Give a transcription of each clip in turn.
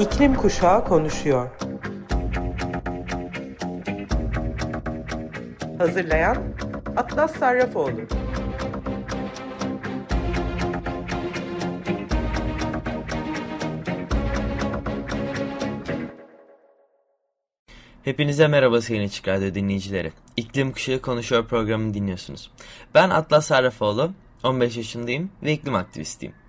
İklim Kuşağı konuşuyor. Hazırlayan Atlas Sarrafoğlu. Hepinize merhaba sayın Açık Radyo dinleyicileri. İklim Kuşağı Konuşuyor programını dinliyorsunuz. Ben Atlas Sarrafoğlu, 15 yaşındayım ve iklim aktivistiyim.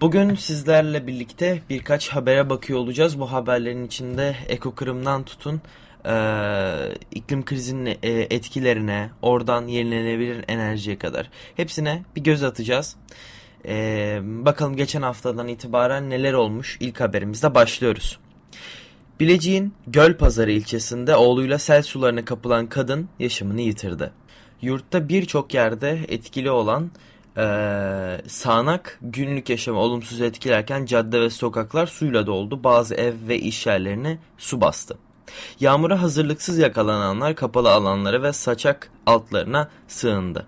Bugün sizlerle birlikte birkaç habere bakıyor olacağız. Bu haberlerin içinde ekokırımdan tutun e, iklim krizinin e, etkilerine, oradan yenilenebilir enerjiye kadar hepsine bir göz atacağız. E, bakalım geçen haftadan itibaren neler olmuş ilk haberimizde başlıyoruz. Bilecik'in Gölpazarı ilçesinde oğluyla sel sularına kapılan kadın yaşamını yitirdi. Yurtta birçok yerde etkili olan e, sağanak günlük yaşamı olumsuz etkilerken cadde ve sokaklar suyla doldu. Bazı ev ve iş yerlerini su bastı. Yağmura hazırlıksız yakalananlar kapalı alanlara ve saçak altlarına sığındı.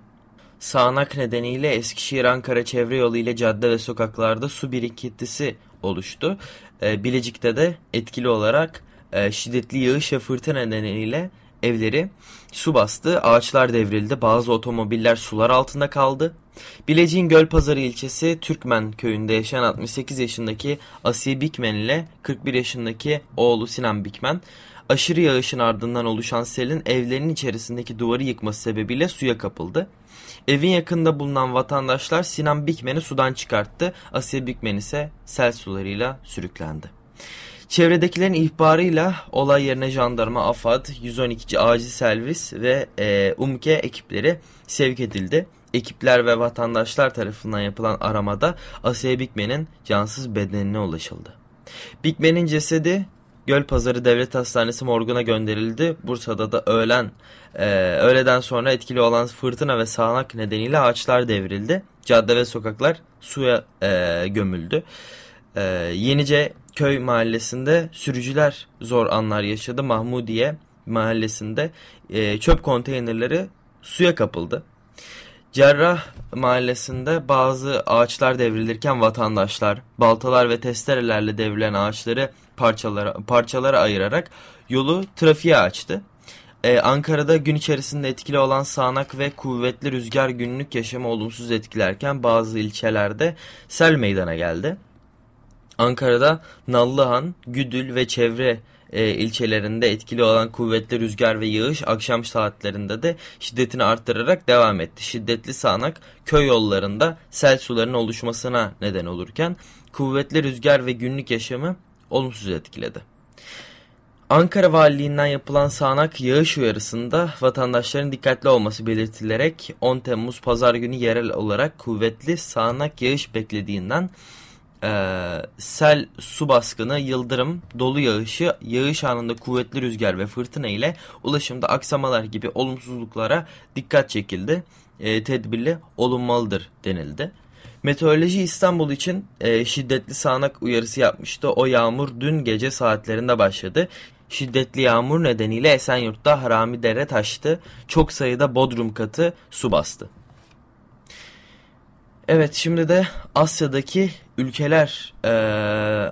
Sağanak nedeniyle Eskişehir-Ankara çevre yolu ile cadde ve sokaklarda su birikintisi oluştu. E, Bilecik'te de etkili olarak e, şiddetli yağış ve fırtına nedeniyle evleri su bastı, ağaçlar devrildi, bazı otomobiller sular altında kaldı. Bilecik'in Gölpazarı ilçesi Türkmen köyünde yaşayan 68 yaşındaki Asiye Bikmen ile 41 yaşındaki oğlu Sinan Bikmen aşırı yağışın ardından oluşan selin evlerinin içerisindeki duvarı yıkması sebebiyle suya kapıldı. Evin yakında bulunan vatandaşlar Sinan Bikmen'i sudan çıkarttı. Asiye Bikmen ise sel sularıyla sürüklendi. Çevredekilerin ihbarıyla olay yerine jandarma, AFAD, 112. acil servis ve e, UMKE ekipleri sevk edildi. Ekipler ve vatandaşlar tarafından yapılan aramada Asiye Bikmen'in cansız bedenine ulaşıldı. Bikmen'in cesedi Gölpazarı Devlet Hastanesi morguna gönderildi. Bursa'da da öğlen e, öğleden sonra etkili olan fırtına ve sağanak nedeniyle ağaçlar devrildi. Cadde ve sokaklar suya e, gömüldü. E, Yenice köy mahallesinde sürücüler zor anlar yaşadı. Mahmudiye mahallesinde e, çöp konteynerleri suya kapıldı. Cerrah mahallesinde bazı ağaçlar devrilirken vatandaşlar baltalar ve testerelerle devrilen ağaçları parçalara, parçalara ayırarak yolu trafiğe açtı. Ee, Ankara'da gün içerisinde etkili olan sağanak ve kuvvetli rüzgar günlük yaşamı olumsuz etkilerken bazı ilçelerde sel meydana geldi. Ankara'da Nallıhan, Güdül ve çevre e, ilçelerinde etkili olan kuvvetli rüzgar ve yağış akşam saatlerinde de şiddetini arttırarak devam etti. Şiddetli sağanak köy yollarında sel sularının oluşmasına neden olurken kuvvetli rüzgar ve günlük yaşamı olumsuz etkiledi. Ankara Valiliğinden yapılan sağanak yağış uyarısında vatandaşların dikkatli olması belirtilerek 10 Temmuz Pazar günü yerel olarak kuvvetli sağanak yağış beklediğinden e, sel, su baskını, yıldırım, dolu yağışı, yağış anında kuvvetli rüzgar ve fırtına ile ulaşımda aksamalar gibi olumsuzluklara dikkat çekildi. E, tedbirli olunmalıdır denildi. Meteoroloji İstanbul için e, şiddetli sağanak uyarısı yapmıştı. O yağmur dün gece saatlerinde başladı. Şiddetli yağmur nedeniyle Esenyurt'ta Harami Dere taştı. Çok sayıda bodrum katı su bastı. Evet şimdi de Asya'daki ülkeler e,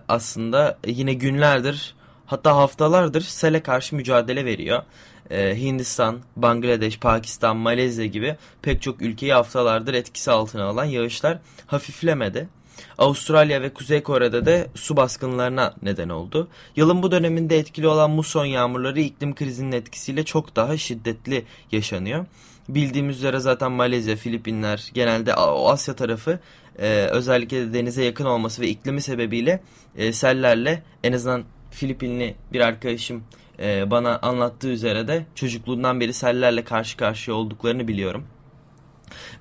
aslında yine günlerdir hatta haftalardır sele karşı mücadele veriyor. E, Hindistan, Bangladeş, Pakistan, Malezya gibi pek çok ülkeyi haftalardır etkisi altına alan yağışlar hafiflemedi. Avustralya ve Kuzey Kore'de de su baskınlarına neden oldu. Yılın bu döneminde etkili olan muson yağmurları iklim krizinin etkisiyle çok daha şiddetli yaşanıyor. Bildiğimiz üzere zaten Malezya, Filipinler genelde o Asya tarafı e, özellikle de denize yakın olması ve iklimi sebebiyle e, sellerle en azından Filipinli bir arkadaşım e, bana anlattığı üzere de çocukluğundan beri sellerle karşı karşıya olduklarını biliyorum.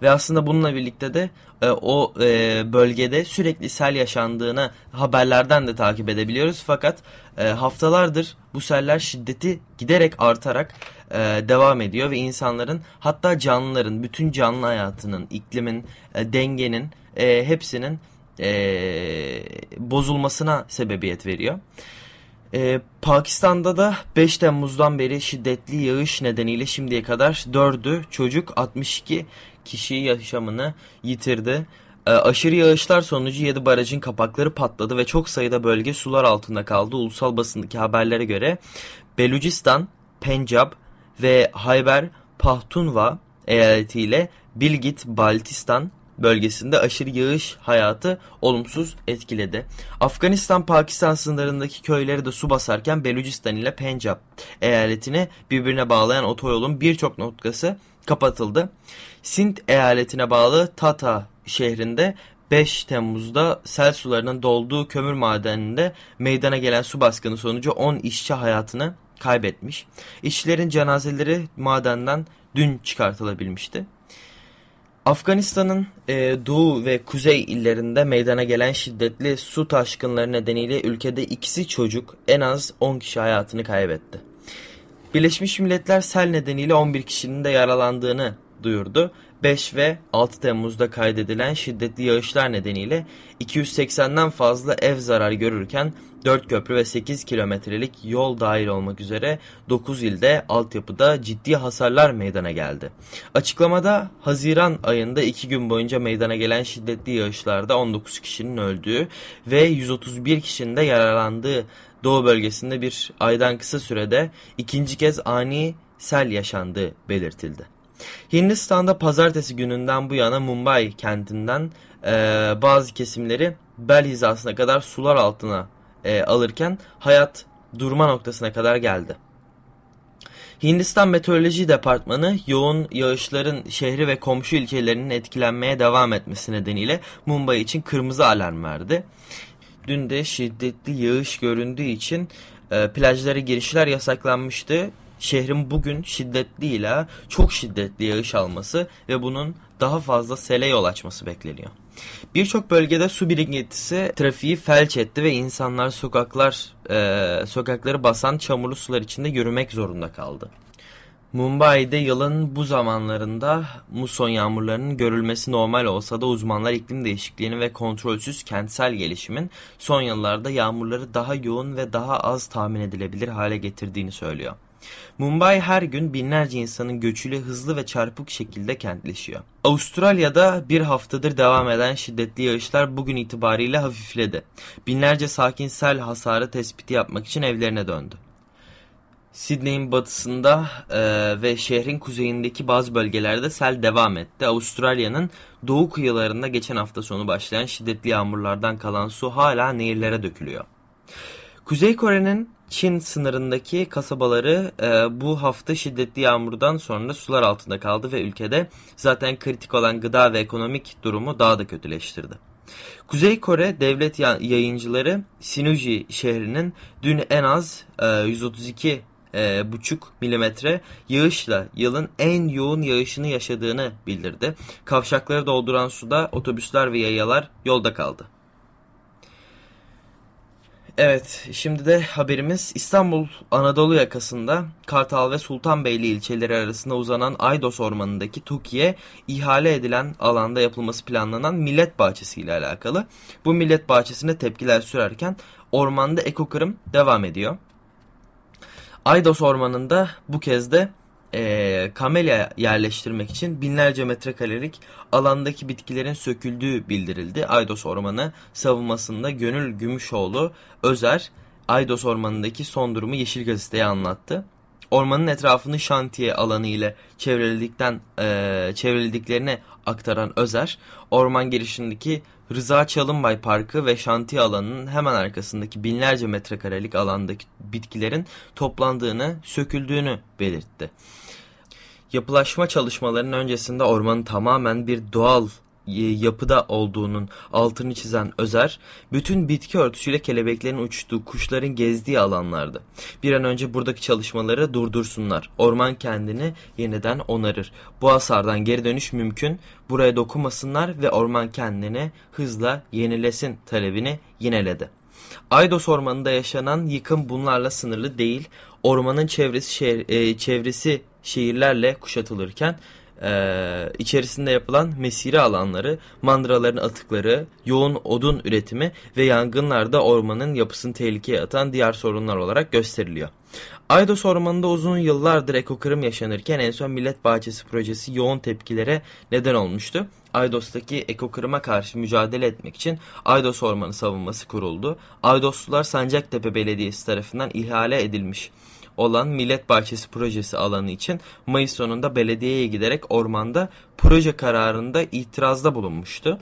Ve aslında bununla birlikte de e, o e, bölgede sürekli sel yaşandığını haberlerden de takip edebiliyoruz. Fakat e, haftalardır bu seller şiddeti giderek artarak e, devam ediyor ve insanların hatta canlıların, bütün canlı hayatının, iklimin, e, dengenin e, hepsinin e, bozulmasına sebebiyet veriyor. Ee, Pakistan'da da 5 Temmuz'dan beri şiddetli yağış nedeniyle şimdiye kadar 4'ü çocuk 62 kişi yaşamını yitirdi. E, aşırı yağışlar sonucu 7 barajın kapakları patladı ve çok sayıda bölge sular altında kaldı. Ulusal basındaki haberlere göre Belucistan, Pencab ve Hayber Pahtunva eyaletiyle Bilgit Baltistan bölgesinde aşırı yağış hayatı olumsuz etkiledi. Afganistan-Pakistan sınırlarındaki köyleri de su basarken Belucistan ile Pencap eyaletini birbirine bağlayan otoyolun birçok noktası kapatıldı. Sint eyaletine bağlı Tata şehrinde 5 Temmuz'da sel sularının dolduğu kömür madeninde meydana gelen su baskını sonucu 10 işçi hayatını kaybetmiş. İşçilerin cenazeleri madenden dün çıkartılabilmişti. Afganistan'ın e, doğu ve kuzey illerinde meydana gelen şiddetli su taşkınları nedeniyle ülkede ikisi çocuk en az 10 kişi hayatını kaybetti. Birleşmiş Milletler sel nedeniyle 11 kişinin de yaralandığını duyurdu. 5 ve 6 Temmuz'da kaydedilen şiddetli yağışlar nedeniyle 280'den fazla ev zarar görürken 4 köprü ve 8 kilometrelik yol dahil olmak üzere 9 ilde altyapıda ciddi hasarlar meydana geldi. Açıklamada Haziran ayında 2 gün boyunca meydana gelen şiddetli yağışlarda 19 kişinin öldüğü ve 131 kişinin de yaralandığı Doğu bölgesinde bir aydan kısa sürede ikinci kez ani sel yaşandığı belirtildi. Hindistan'da pazartesi gününden bu yana Mumbai kentinden e, bazı kesimleri bel hizasına kadar sular altına e, alırken hayat durma noktasına kadar geldi. Hindistan Meteoroloji Departmanı yoğun yağışların şehri ve komşu ilçelerinin etkilenmeye devam etmesi nedeniyle Mumbai için kırmızı alarm verdi. Dün de şiddetli yağış göründüğü için e, plajlara girişler yasaklanmıştı. Şehrin bugün şiddetli ile çok şiddetli yağış alması ve bunun daha fazla sele yol açması bekleniyor. Birçok bölgede su birikintisi trafiği felç etti ve insanlar sokaklar e, sokakları basan çamurlu sular içinde yürümek zorunda kaldı. Mumbai'de yılın bu zamanlarında muson yağmurlarının görülmesi normal olsa da uzmanlar iklim değişikliğini ve kontrolsüz kentsel gelişimin son yıllarda yağmurları daha yoğun ve daha az tahmin edilebilir hale getirdiğini söylüyor. Mumbai her gün binlerce insanın göçüyle hızlı ve çarpık şekilde kentleşiyor. Avustralya'da bir haftadır devam eden şiddetli yağışlar bugün itibariyle hafifledi. Binlerce sakin sel hasarı tespiti yapmak için evlerine döndü. Sydney'in batısında e, ve şehrin kuzeyindeki bazı bölgelerde sel devam etti. Avustralya'nın doğu kıyılarında geçen hafta sonu başlayan şiddetli yağmurlardan kalan su hala nehirlere dökülüyor. Kuzey Kore'nin Çin sınırındaki kasabaları e, bu hafta şiddetli yağmurdan sonra sular altında kaldı ve ülkede zaten kritik olan gıda ve ekonomik durumu daha da kötüleştirdi. Kuzey Kore devlet yayıncıları Sinuji şehrinin dün en az e, 132 e, buçuk milimetre yağışla yılın en yoğun yağışını yaşadığını bildirdi. Kavşakları dolduran suda otobüsler ve yayalar yolda kaldı. Evet, şimdi de haberimiz İstanbul Anadolu yakasında Kartal ve Sultanbeyli ilçeleri arasında uzanan Aydos Ormanı'ndaki TOKİ'ye ihale edilen alanda yapılması planlanan millet bahçesi ile alakalı. Bu millet bahçesine tepkiler sürerken ormanda ekokırım devam ediyor. Aydos Ormanı'nda bu kez de e, kamelya yerleştirmek için binlerce metrekarelik alandaki bitkilerin söküldüğü bildirildi. Aydos Ormanı savunmasında Gönül Gümüşoğlu Özer Aydos Ormanı'ndaki son durumu Yeşil Gazete'ye anlattı. Ormanın etrafını şantiye alanı ile çevriledikten e, çevrilediklerini aktaran Özer, orman girişindeki Rıza Çalınbay Parkı ve şantiye alanının hemen arkasındaki binlerce metrekarelik alandaki bitkilerin toplandığını, söküldüğünü belirtti. Yapılaşma çalışmalarının öncesinde ormanın tamamen bir doğal yapıda olduğunun altını çizen Özer, bütün bitki örtüsüyle kelebeklerin uçtuğu, kuşların gezdiği alanlardı. Bir an önce buradaki çalışmaları durdursunlar. Orman kendini yeniden onarır. Bu hasardan geri dönüş mümkün. Buraya dokunmasınlar ve orman kendini hızla yenilesin talebini yineledi. Aydos Ormanı'nda yaşanan yıkım bunlarla sınırlı değil. Ormanın çevresi, şehir, e, çevresi şehirlerle kuşatılırken e, içerisinde yapılan mesire alanları, mandraların atıkları, yoğun odun üretimi ve yangınlarda ormanın yapısını tehlikeye atan diğer sorunlar olarak gösteriliyor. Aydos Ormanı'nda uzun yıllardır ekokırım yaşanırken en son Millet Bahçesi projesi yoğun tepkilere neden olmuştu. Aydos'taki ekokırıma karşı mücadele etmek için Aydos Ormanı savunması kuruldu. Aydoslular Sancaktepe Belediyesi tarafından ihale edilmiş olan Millet Bahçesi projesi alanı için Mayıs sonunda belediyeye giderek ormanda proje kararında itirazda bulunmuştu.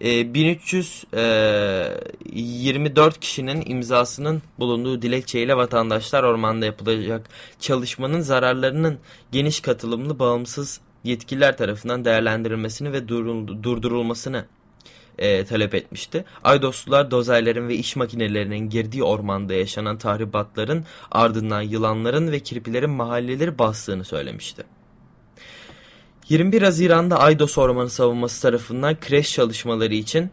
1324 kişinin imzasının bulunduğu dilekçeyle vatandaşlar ormanda yapılacak çalışmanın zararlarının geniş katılımlı bağımsız yetkililer tarafından değerlendirilmesini ve durdurulmasını e, talep etmişti. Aydoslular dozerlerin ve iş makinelerinin girdiği ormanda yaşanan tahribatların ardından yılanların ve kirpilerin mahalleleri bastığını söylemişti. 21 Haziran'da Aydos Ormanı Savunması tarafından kreş çalışmaları için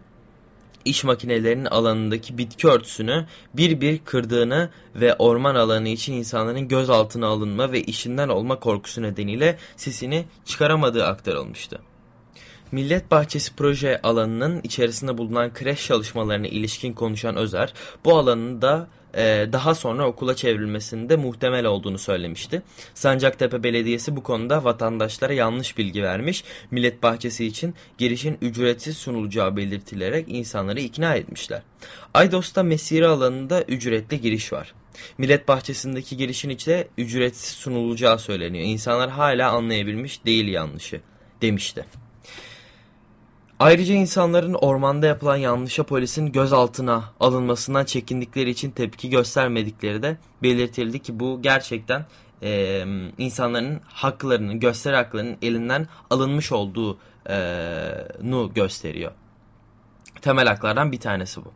iş makinelerinin alanındaki bitki örtüsünü bir bir kırdığını ve orman alanı için insanların gözaltına alınma ve işinden olma korkusu nedeniyle sesini çıkaramadığı aktarılmıştı. Millet Bahçesi proje alanının içerisinde bulunan kreş çalışmalarına ilişkin konuşan Özer, bu alanın da e, daha sonra okula çevrilmesinde muhtemel olduğunu söylemişti. Sancaktepe Belediyesi bu konuda vatandaşlara yanlış bilgi vermiş, Millet Bahçesi için girişin ücretsiz sunulacağı belirtilerek insanları ikna etmişler. Aydos'ta mesire alanında ücretli giriş var. Millet Bahçesi'ndeki girişin içinde ücretsiz sunulacağı söyleniyor. İnsanlar hala anlayabilmiş değil yanlışı demişti. Ayrıca insanların ormanda yapılan yanlışa polisin gözaltına alınmasından çekindikleri için tepki göstermedikleri de belirtildi ki bu gerçekten e, insanların haklarının, gösteri haklarının elinden alınmış olduğunu gösteriyor. Temel haklardan bir tanesi bu.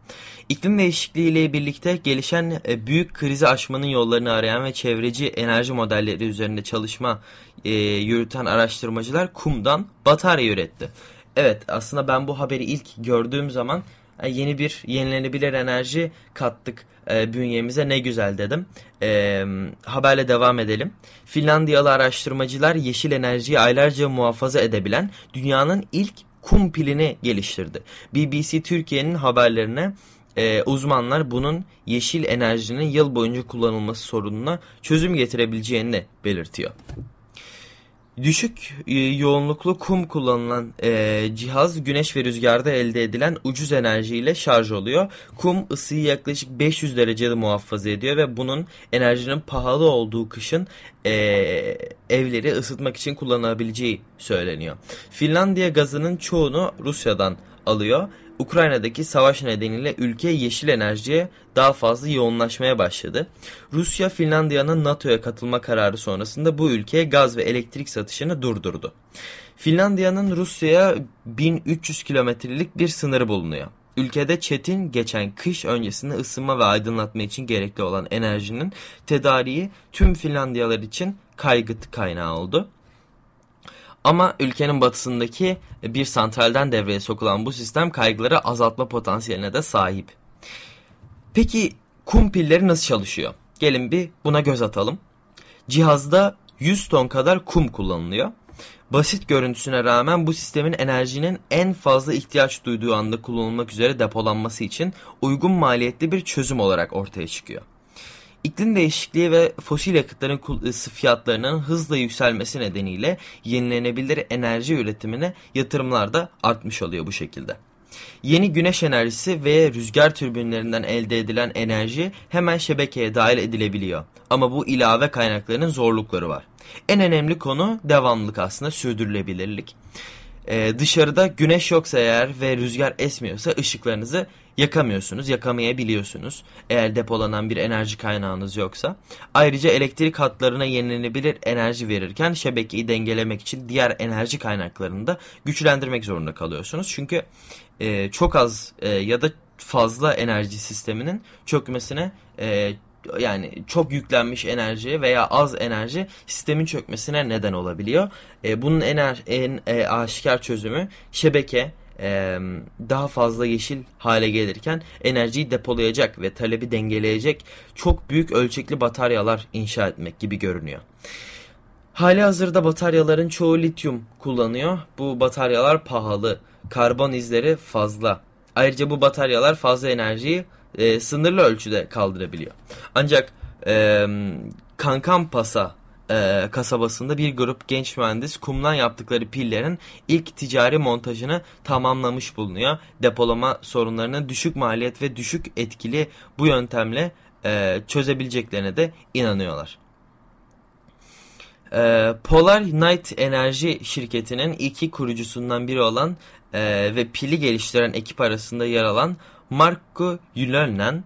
İklim değişikliği ile birlikte gelişen e, büyük krizi aşmanın yollarını arayan ve çevreci enerji modelleri üzerinde çalışma e, yürüten araştırmacılar kumdan batarya üretti. Evet aslında ben bu haberi ilk gördüğüm zaman yeni bir yenilenebilir enerji kattık e, bünyemize ne güzel dedim. E, haberle devam edelim. Finlandiyalı araştırmacılar yeşil enerjiyi aylarca muhafaza edebilen dünyanın ilk kum pilini geliştirdi. BBC Türkiye'nin haberlerine e, uzmanlar bunun yeşil enerjinin yıl boyunca kullanılması sorununa çözüm getirebileceğini belirtiyor. Düşük e, yoğunluklu kum kullanılan e, cihaz güneş ve rüzgarda elde edilen ucuz enerjiyle şarj oluyor. Kum ısıyı yaklaşık 500 derecede muhafaza ediyor ve bunun enerjinin pahalı olduğu kışın e, evleri ısıtmak için kullanılabileceği söyleniyor. Finlandiya gazının çoğunu Rusya'dan alıyor Ukrayna'daki savaş nedeniyle ülke yeşil enerjiye daha fazla yoğunlaşmaya başladı. Rusya Finlandiya'nın NATO'ya katılma kararı sonrasında bu ülkeye gaz ve elektrik satışını durdurdu. Finlandiya'nın Rusya'ya 1300 kilometrelik bir sınırı bulunuyor. Ülkede çetin geçen kış öncesinde ısınma ve aydınlatma için gerekli olan enerjinin tedariği tüm Finlandiyalar için kaygı kaynağı oldu. Ama ülkenin batısındaki bir santralden devreye sokulan bu sistem kaygıları azaltma potansiyeline de sahip. Peki kum pilleri nasıl çalışıyor? Gelin bir buna göz atalım. Cihazda 100 ton kadar kum kullanılıyor. Basit görüntüsüne rağmen bu sistemin enerjinin en fazla ihtiyaç duyduğu anda kullanılmak üzere depolanması için uygun maliyetli bir çözüm olarak ortaya çıkıyor. İklim değişikliği ve fosil yakıtların fiyatlarının hızla yükselmesi nedeniyle yenilenebilir enerji üretimine yatırımlar da artmış oluyor bu şekilde. Yeni güneş enerjisi ve rüzgar türbinlerinden elde edilen enerji hemen şebekeye dahil edilebiliyor. Ama bu ilave kaynaklarının zorlukları var. En önemli konu devamlılık aslında sürdürülebilirlik. Ee, dışarıda güneş yoksa eğer ve rüzgar esmiyorsa ışıklarınızı yakamıyorsunuz, yakamayabiliyorsunuz. Eğer depolanan bir enerji kaynağınız yoksa. Ayrıca elektrik hatlarına yenilenebilir enerji verirken şebekeyi dengelemek için diğer enerji kaynaklarını da güçlendirmek zorunda kalıyorsunuz. Çünkü e, çok az e, ya da fazla enerji sisteminin çökmesine e, yani çok yüklenmiş enerji veya az enerji sistemin çökmesine neden olabiliyor. E, bunun en, en e, aşikar çözümü şebeke e, daha fazla yeşil hale gelirken enerjiyi depolayacak ve talebi dengeleyecek çok büyük ölçekli bataryalar inşa etmek gibi görünüyor. Hali hazırda bataryaların çoğu lityum kullanıyor. Bu bataryalar pahalı. Karbon izleri fazla. Ayrıca bu bataryalar fazla enerjiyi e, sınırlı ölçüde kaldırabiliyor. Ancak e, Kankampasa e, kasabasında bir grup genç mühendis kumdan yaptıkları pillerin ilk ticari montajını tamamlamış bulunuyor. Depolama sorunlarını düşük maliyet ve düşük etkili bu yöntemle e, çözebileceklerine de inanıyorlar. E, Polar Night Enerji şirketinin iki kurucusundan biri olan e, ve pili geliştiren ekip arasında yer alan Marco Yulönen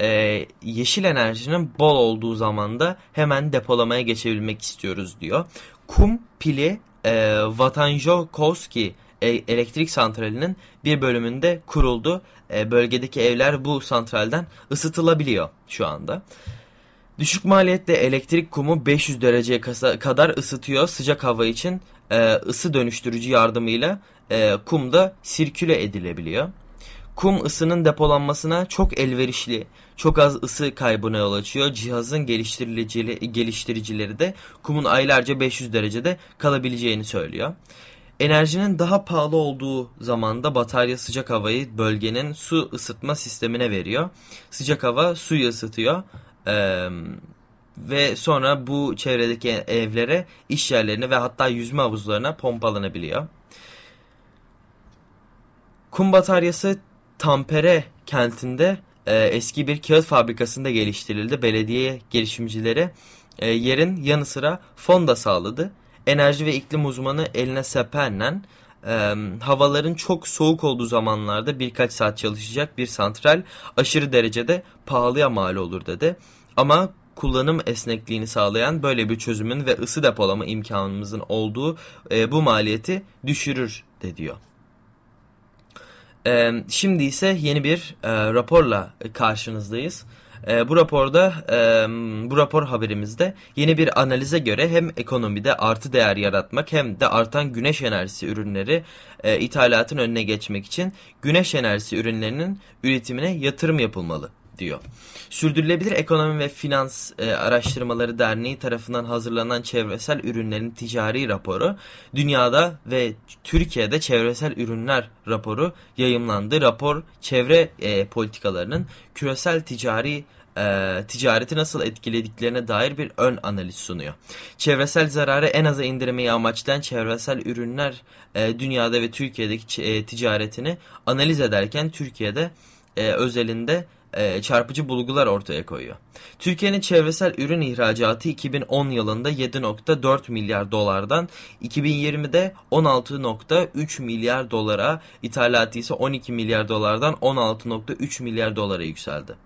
e, yeşil enerjinin bol olduğu zamanda hemen depolamaya geçebilmek istiyoruz diyor. Kum pili e, Vatanjovski e, elektrik santralinin bir bölümünde kuruldu. E, bölgedeki evler bu santralden ısıtılabiliyor şu anda. Düşük maliyette elektrik kumu 500 dereceye kadar ısıtıyor. Sıcak hava için e, ısı dönüştürücü yardımıyla e, kum da sirküle edilebiliyor. Kum ısının depolanmasına çok elverişli, çok az ısı kaybına yol açıyor. Cihazın geliştiricileri de kumun aylarca 500 derecede kalabileceğini söylüyor. Enerjinin daha pahalı olduğu zamanda batarya sıcak havayı bölgenin su ısıtma sistemine veriyor. Sıcak hava suyu ısıtıyor. Ee, ve sonra bu çevredeki evlere, iş yerlerine ve hatta yüzme havuzlarına pompalanabiliyor. Kum bataryası Tampere kentinde e, eski bir kağıt fabrikasında geliştirildi. Belediye girişimcileri e, yerin yanı sıra fon da sağladı. Enerji ve iklim uzmanı Eline Sepenlen e, havaların çok soğuk olduğu zamanlarda birkaç saat çalışacak bir santral aşırı derecede pahalıya mal olur dedi. Ama kullanım esnekliğini sağlayan böyle bir çözümün ve ısı depolama imkanımızın olduğu e, bu maliyeti düşürür de diyor. E, şimdi ise yeni bir e, raporla karşınızdayız. E, bu raporda, e, bu rapor haberimizde yeni bir analize göre hem ekonomide artı değer yaratmak hem de artan güneş enerjisi ürünleri e, ithalatın önüne geçmek için güneş enerjisi ürünlerinin üretimine yatırım yapılmalı diyor. Sürdürülebilir Ekonomi ve Finans e, Araştırmaları Derneği tarafından hazırlanan çevresel ürünlerin ticari raporu, dünyada ve Türkiye'de çevresel ürünler raporu yayımlandı. Rapor çevre e, politikalarının küresel ticari e, ticareti nasıl etkilediklerine dair bir ön analiz sunuyor. Çevresel zararı en aza indirmeyi amaçlayan çevresel ürünler e, dünyada ve Türkiye'deki e, ticaretini analiz ederken Türkiye'de e, özelinde e, çarpıcı bulgular ortaya koyuyor. Türkiye'nin çevresel ürün ihracatı 2010 yılında 7.4 milyar dolardan 2020'de 16.3 milyar dolara, ithalatı ise 12 milyar dolardan 16.3 milyar dolara yükseldi.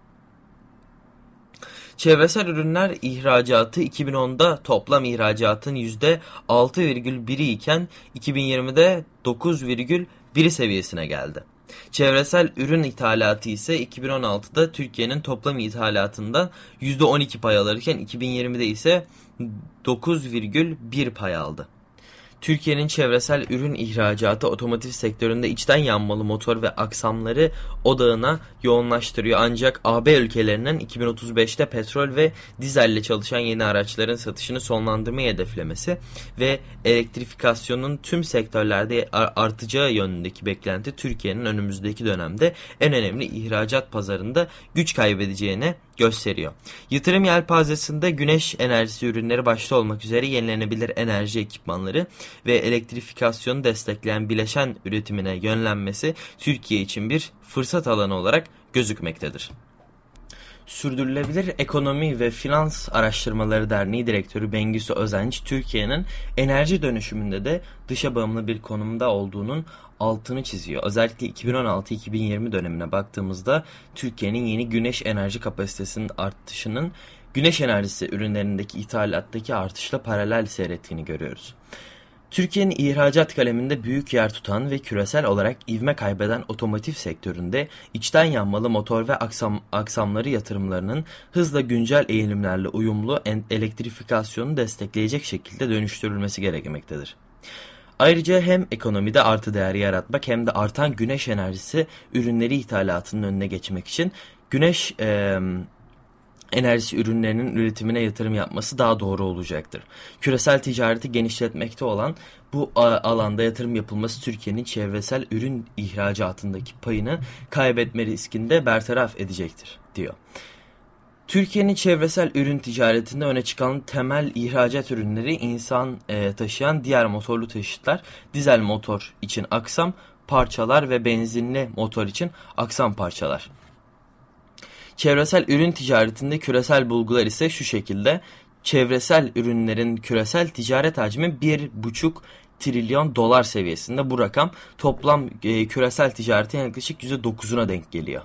Çevresel ürünler ihracatı 2010'da toplam ihracatın %6,1'i iken 2020'de 9,1 seviyesine geldi. Çevresel ürün ithalatı ise 2016'da Türkiye'nin toplam ithalatından %12 pay alırken 2020'de ise 9,1 pay aldı. Türkiye'nin çevresel ürün ihracatı otomotiv sektöründe içten yanmalı motor ve aksamları odağına yoğunlaştırıyor. Ancak AB ülkelerinin 2035'te petrol ve dizelle çalışan yeni araçların satışını sonlandırmayı hedeflemesi ve elektrifikasyonun tüm sektörlerde artacağı yönündeki beklenti Türkiye'nin önümüzdeki dönemde en önemli ihracat pazarında güç kaybedeceğine gösteriyor. Yatırım yelpazesinde güneş enerjisi ürünleri başta olmak üzere yenilenebilir enerji ekipmanları ve elektrifikasyonu destekleyen bileşen üretimine yönlenmesi Türkiye için bir fırsat alanı olarak gözükmektedir. Sürdürülebilir Ekonomi ve Finans Araştırmaları Derneği Direktörü Bengisu Özenç, Türkiye'nin enerji dönüşümünde de dışa bağımlı bir konumda olduğunun altını çiziyor. Özellikle 2016-2020 dönemine baktığımızda Türkiye'nin yeni güneş enerji kapasitesinin artışının güneş enerjisi ürünlerindeki ithalattaki artışla paralel seyrettiğini görüyoruz. Türkiye'nin ihracat kaleminde büyük yer tutan ve küresel olarak ivme kaybeden otomotiv sektöründe içten yanmalı motor ve aksam, aksamları yatırımlarının hızla güncel eğilimlerle uyumlu elektrifikasyonu destekleyecek şekilde dönüştürülmesi gerekmektedir. Ayrıca hem ekonomide artı değer yaratmak hem de artan güneş enerjisi ürünleri ithalatının önüne geçmek için güneş e, enerjisi ürünlerinin üretimine yatırım yapması daha doğru olacaktır. Küresel ticareti genişletmekte olan bu alanda yatırım yapılması Türkiye'nin çevresel ürün ihracatındaki payını kaybetme riskinde bertaraf edecektir diyor. Türkiye'nin çevresel ürün ticaretinde öne çıkan temel ihracat ürünleri insan e, taşıyan diğer motorlu taşıtlar, dizel motor için aksam parçalar ve benzinli motor için aksam parçalar. Çevresel ürün ticaretinde küresel bulgular ise şu şekilde. Çevresel ürünlerin küresel ticaret hacmi 1,5 trilyon dolar seviyesinde. Bu rakam toplam e, küresel ticaretin yaklaşık %9'una denk geliyor.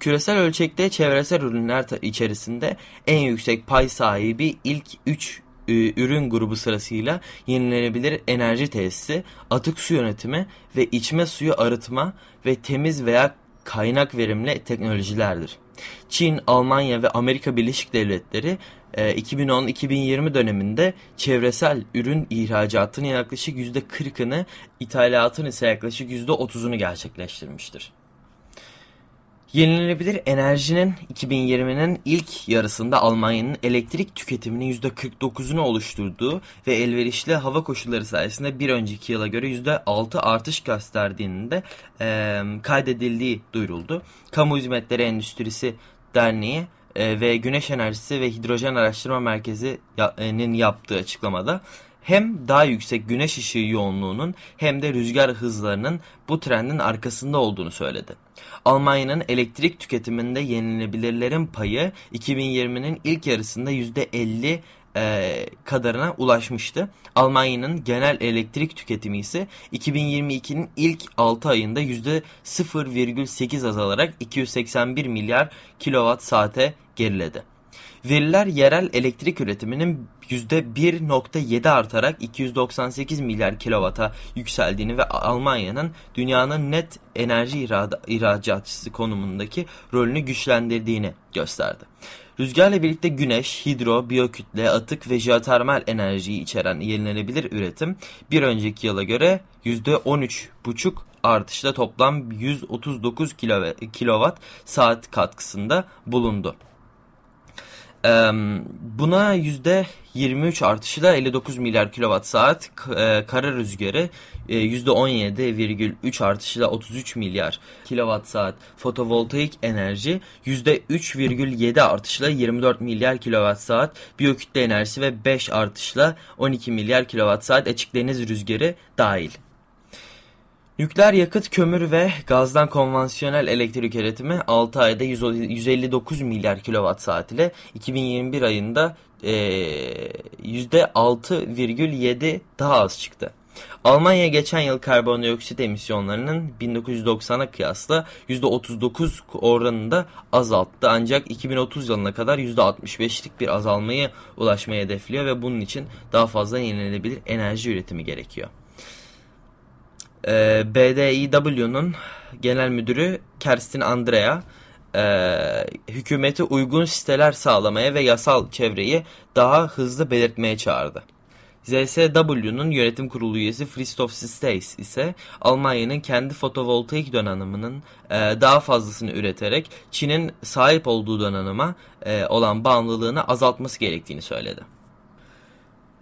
Küresel ölçekte çevresel ürünler içerisinde en yüksek pay sahibi ilk 3 e, ürün grubu sırasıyla yenilenebilir enerji tesisi, atık su yönetimi ve içme suyu arıtma ve temiz veya kaynak verimli teknolojilerdir. Çin, Almanya ve Amerika Birleşik Devletleri 2010-2020 e, döneminde çevresel ürün ihracatının yaklaşık %40'ını, ithalatın ise yaklaşık %30'unu gerçekleştirmiştir. Yenilenebilir enerjinin 2020'nin ilk yarısında Almanya'nın elektrik tüketiminin %49'unu oluşturduğu ve elverişli hava koşulları sayesinde bir önceki yıla göre %6 artış gösterdiğinin de e, kaydedildiği duyuruldu. Kamu Hizmetleri Endüstrisi Derneği e, ve Güneş Enerjisi ve Hidrojen Araştırma Merkezi'nin yaptığı açıklamada hem daha yüksek güneş ışığı yoğunluğunun hem de rüzgar hızlarının bu trendin arkasında olduğunu söyledi. Almanya'nın elektrik tüketiminde yenilebilirlerin payı 2020'nin ilk yarısında %50 e, kadarına ulaşmıştı. Almanya'nın genel elektrik tüketimi ise 2022'nin ilk 6 ayında %0,8 azalarak 281 milyar kilowatt saate geriledi. Veriler yerel elektrik üretiminin %1.7 artarak 298 milyar kilovata yükseldiğini ve Almanya'nın dünyanın net enerji ihracatçısı konumundaki rolünü güçlendirdiğini gösterdi. Rüzgarla birlikte güneş, hidro, biyokütle, atık ve jeotermal enerjiyi içeren yenilenebilir üretim bir önceki yıla göre %13,5 artışla toplam 139 kilowatt saat katkısında bulundu. Buna %23 artışıyla 59 milyar kilowatt saat e, kara rüzgarı %17,3 artışıyla 33 milyar kilowatt saat. Fotovoltaik enerji %3,7 artışla 24 milyar kilowatt saat. Biyokütle enerjisi ve 5 artışla 12 milyar kilowatt saat. Açık deniz rüzgarı dahil. Nükleer yakıt, kömür ve gazdan konvansiyonel elektrik üretimi 6 ayda 159 milyar kilowatt saat ile 2021 ayında e, %6,7 daha az çıktı. Almanya geçen yıl karbondioksit emisyonlarının 1990'a kıyasla %39 oranında azalttı. Ancak 2030 yılına kadar %65'lik bir azalmayı ulaşmaya hedefliyor ve bunun için daha fazla yenilenebilir enerji üretimi gerekiyor. Ee, BDIW'nun genel müdürü Kerstin Andrea e, hükümeti uygun siteler sağlamaya ve yasal çevreyi daha hızlı belirtmeye çağırdı. ZSW'nun yönetim kurulu üyesi Christoph Stace ise Almanya'nın kendi fotovoltaik donanımının e, daha fazlasını üreterek Çin'in sahip olduğu donanıma e, olan bağımlılığını azaltması gerektiğini söyledi.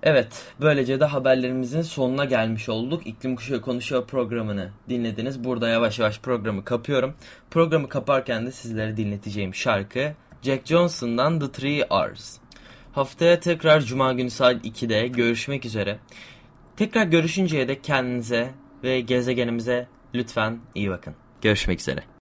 Evet, böylece de haberlerimizin sonuna gelmiş olduk. İklim Kuşağı Konuşuyor programını dinlediniz. Burada yavaş yavaş programı kapıyorum. Programı kaparken de sizlere dinleteceğim şarkı Jack Johnson'dan The Three R's. Haftaya tekrar Cuma günü saat 2'de görüşmek üzere. Tekrar görüşünceye dek kendinize ve gezegenimize lütfen iyi bakın. Görüşmek üzere.